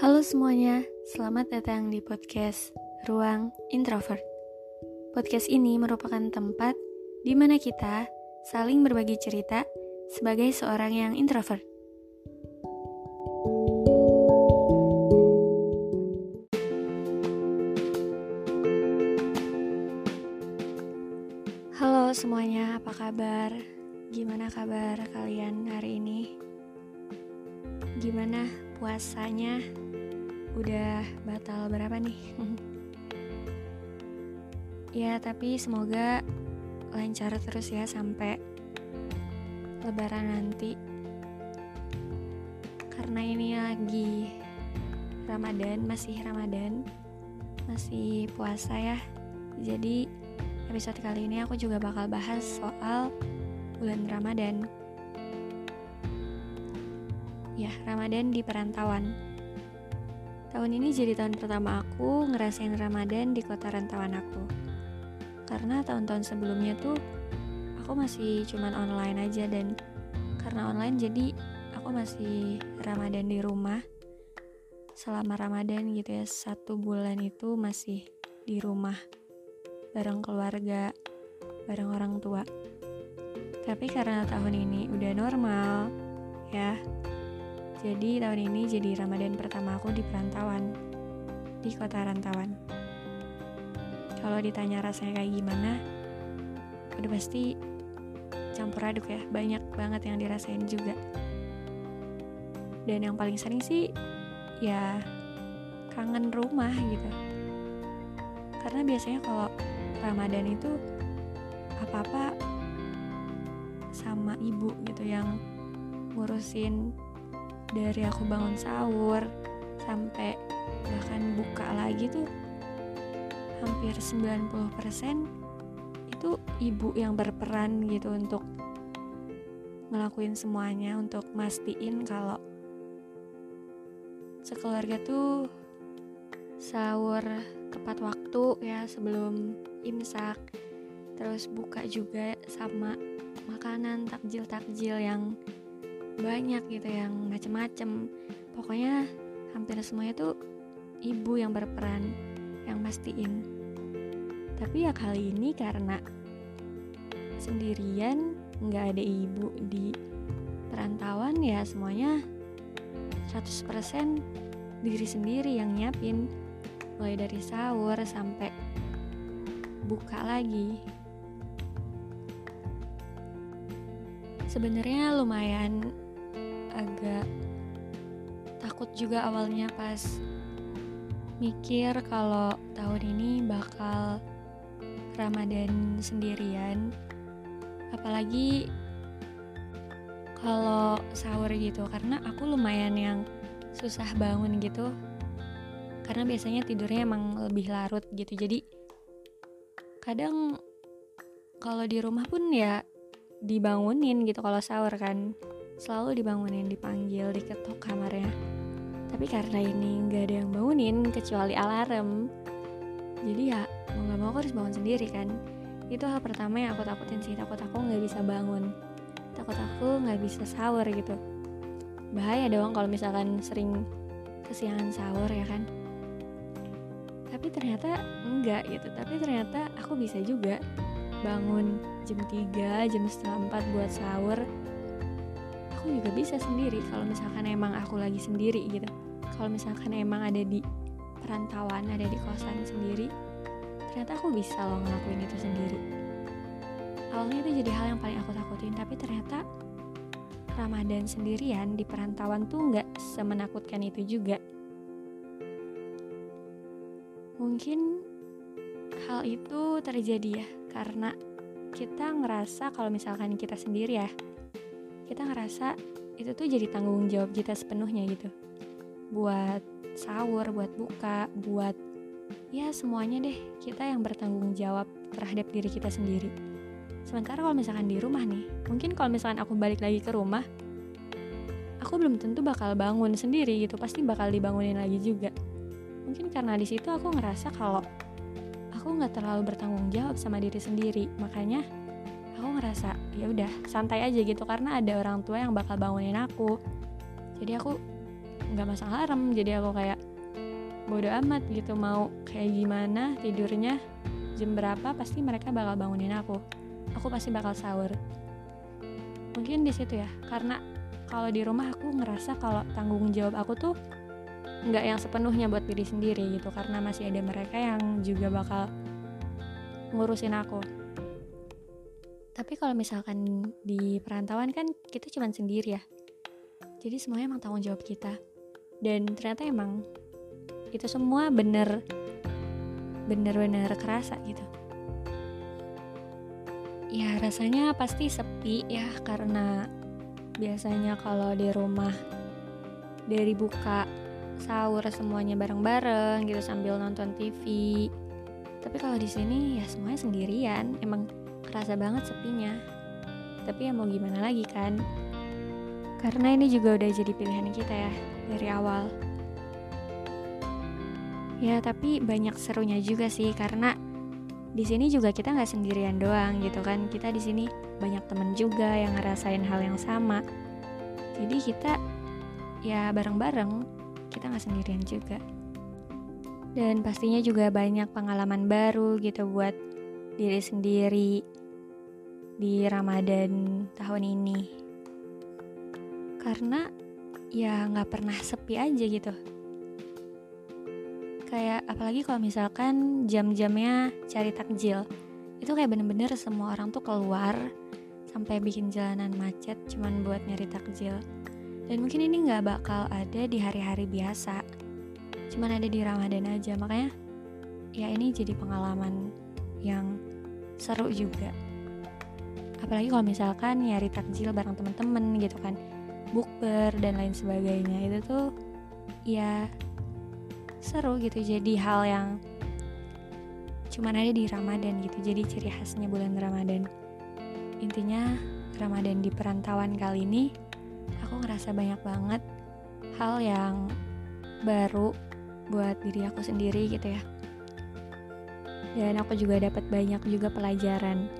Halo semuanya, selamat datang di podcast Ruang Introvert. Podcast ini merupakan tempat di mana kita saling berbagi cerita sebagai seorang yang introvert. Halo semuanya, apa kabar? Gimana kabar kalian hari ini? Gimana puasanya? Udah batal berapa nih? ya, tapi semoga lancar terus ya sampai lebaran nanti. Karena ini lagi Ramadan, masih Ramadan, masih puasa ya. Jadi episode kali ini aku juga bakal bahas soal bulan Ramadan. Ya, Ramadan di perantauan. Tahun ini jadi tahun pertama aku ngerasain Ramadan di kota rantauan aku. Karena tahun-tahun sebelumnya tuh aku masih cuman online aja dan karena online jadi aku masih Ramadan di rumah. Selama Ramadan gitu ya, satu bulan itu masih di rumah bareng keluarga, bareng orang tua. Tapi karena tahun ini udah normal, ya. Jadi tahun ini jadi Ramadan pertama aku di perantauan, di kota rantauan. Kalau ditanya rasanya kayak gimana, udah pasti campur aduk ya, banyak banget yang dirasain juga. Dan yang paling sering sih ya kangen rumah gitu. Karena biasanya kalau Ramadan itu apa-apa sama ibu gitu yang ngurusin dari aku bangun sahur sampai bahkan buka lagi tuh hampir 90% itu ibu yang berperan gitu untuk ngelakuin semuanya untuk mastiin kalau sekeluarga tuh sahur tepat waktu ya sebelum imsak terus buka juga sama makanan takjil-takjil yang banyak gitu yang macem-macem. Pokoknya hampir semuanya tuh ibu yang berperan yang mastiin. Tapi ya kali ini karena sendirian nggak ada ibu di perantauan ya semuanya 100% diri sendiri yang nyiapin. Mulai dari sahur sampai buka lagi sebenarnya lumayan agak takut juga awalnya pas mikir kalau tahun ini bakal Ramadan sendirian. Apalagi kalau sahur gitu karena aku lumayan yang susah bangun gitu. Karena biasanya tidurnya emang lebih larut gitu. Jadi kadang kalau di rumah pun ya dibangunin gitu kalau sahur kan. Selalu dibangunin dipanggil diketok kamarnya. Tapi karena ini nggak ada yang bangunin kecuali alarm. Jadi ya mau nggak mau aku harus bangun sendiri kan. Itu hal pertama yang aku takutin sih. Takut aku nggak bisa bangun. Takut aku nggak bisa sahur gitu. Bahaya dong kalau misalkan sering kesiangan sahur ya kan. Tapi ternyata enggak gitu. Tapi ternyata aku bisa juga bangun jam 3 jam setengah 4 buat sahur. Aku juga bisa sendiri kalau misalkan emang aku lagi sendiri gitu. Kalau misalkan emang ada di perantauan ada di kosan sendiri ternyata aku bisa loh ngelakuin itu sendiri. Awalnya itu jadi hal yang paling aku takutin tapi ternyata Ramadan sendirian di perantauan tuh nggak semenakutkan itu juga. Mungkin hal itu terjadi ya karena kita ngerasa kalau misalkan kita sendiri ya kita ngerasa itu tuh jadi tanggung jawab kita sepenuhnya gitu. Buat sahur buat buka buat ya semuanya deh kita yang bertanggung jawab terhadap diri kita sendiri. Sementara kalau misalkan di rumah nih mungkin kalau misalkan aku balik lagi ke rumah aku belum tentu bakal bangun sendiri gitu pasti bakal dibangunin lagi juga. Mungkin karena di situ aku ngerasa kalau aku nggak terlalu bertanggung jawab sama diri sendiri makanya aku ngerasa ya udah santai aja gitu karena ada orang tua yang bakal bangunin aku. Jadi aku nggak masang alarm jadi aku kayak bodo amat gitu mau kayak gimana tidurnya jam berapa pasti mereka bakal bangunin aku. Aku pasti bakal sahur. Mungkin di situ ya karena kalau di rumah aku ngerasa kalau tanggung jawab aku tuh nggak yang sepenuhnya buat diri sendiri gitu karena masih ada mereka yang juga bakal ngurusin aku. Tapi kalau misalkan di perantauan kan kita cuma sendiri ya. Jadi semuanya emang tanggung jawab kita. Dan ternyata emang itu semua bener bener-bener kerasa gitu. Ya rasanya pasti sepi ya karena biasanya kalau di rumah dari buka sahur semuanya bareng-bareng gitu sambil nonton TV tapi kalau di sini ya semuanya sendirian. Emang kerasa banget sepinya. Tapi ya mau gimana lagi kan? Karena ini juga udah jadi pilihan kita ya dari awal. Ya tapi banyak serunya juga sih karena di sini juga kita nggak sendirian doang gitu kan. Kita di sini banyak temen juga yang ngerasain hal yang sama. Jadi kita ya bareng-bareng kita nggak sendirian juga. Dan pastinya juga banyak pengalaman baru gitu buat diri sendiri di Ramadan tahun ini. Karena ya nggak pernah sepi aja gitu. Kayak apalagi kalau misalkan jam-jamnya cari takjil itu kayak bener-bener semua orang tuh keluar sampai bikin jalanan macet cuman buat nyari takjil dan mungkin ini nggak bakal ada di hari-hari biasa. Cuman ada di Ramadan aja makanya ya ini jadi pengalaman yang seru juga. Apalagi kalau misalkan nyari takjil bareng temen-temen gitu kan bukber dan lain sebagainya itu tuh ya seru gitu jadi hal yang cuman ada di Ramadan gitu jadi ciri khasnya bulan Ramadan. Intinya Ramadan di perantauan kali ini aku ngerasa banyak banget hal yang baru buat diri aku sendiri gitu ya. Dan aku juga dapat banyak juga pelajaran.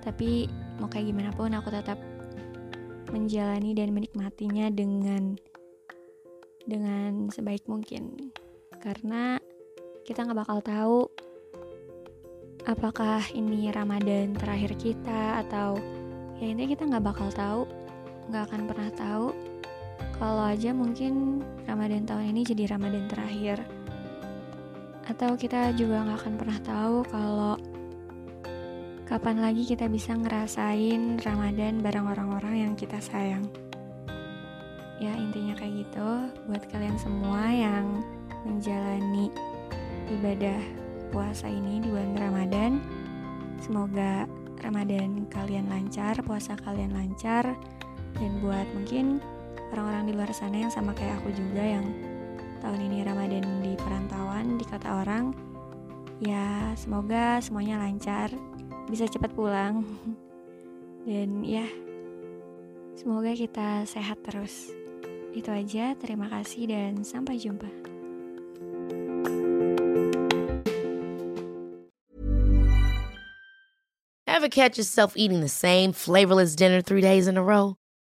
Tapi mau kayak gimana pun aku tetap menjalani dan menikmatinya dengan dengan sebaik mungkin. Karena kita nggak bakal tahu apakah ini Ramadan terakhir kita atau ya ini kita nggak bakal tahu nggak akan pernah tahu kalau aja mungkin Ramadan tahun ini jadi Ramadan terakhir atau kita juga nggak akan pernah tahu kalau kapan lagi kita bisa ngerasain Ramadan bareng orang-orang yang kita sayang ya intinya kayak gitu buat kalian semua yang menjalani ibadah puasa ini di bulan Ramadan. Semoga Ramadan kalian lancar, puasa kalian lancar, dan buat mungkin orang-orang di luar sana yang sama kayak aku juga yang tahun ini Ramadan di perantauan di kata orang, ya semoga semuanya lancar, bisa cepat pulang, dan ya semoga kita sehat terus. Itu aja, terima kasih dan sampai jumpa. Ever catch yourself eating the same flavorless dinner three days in a row?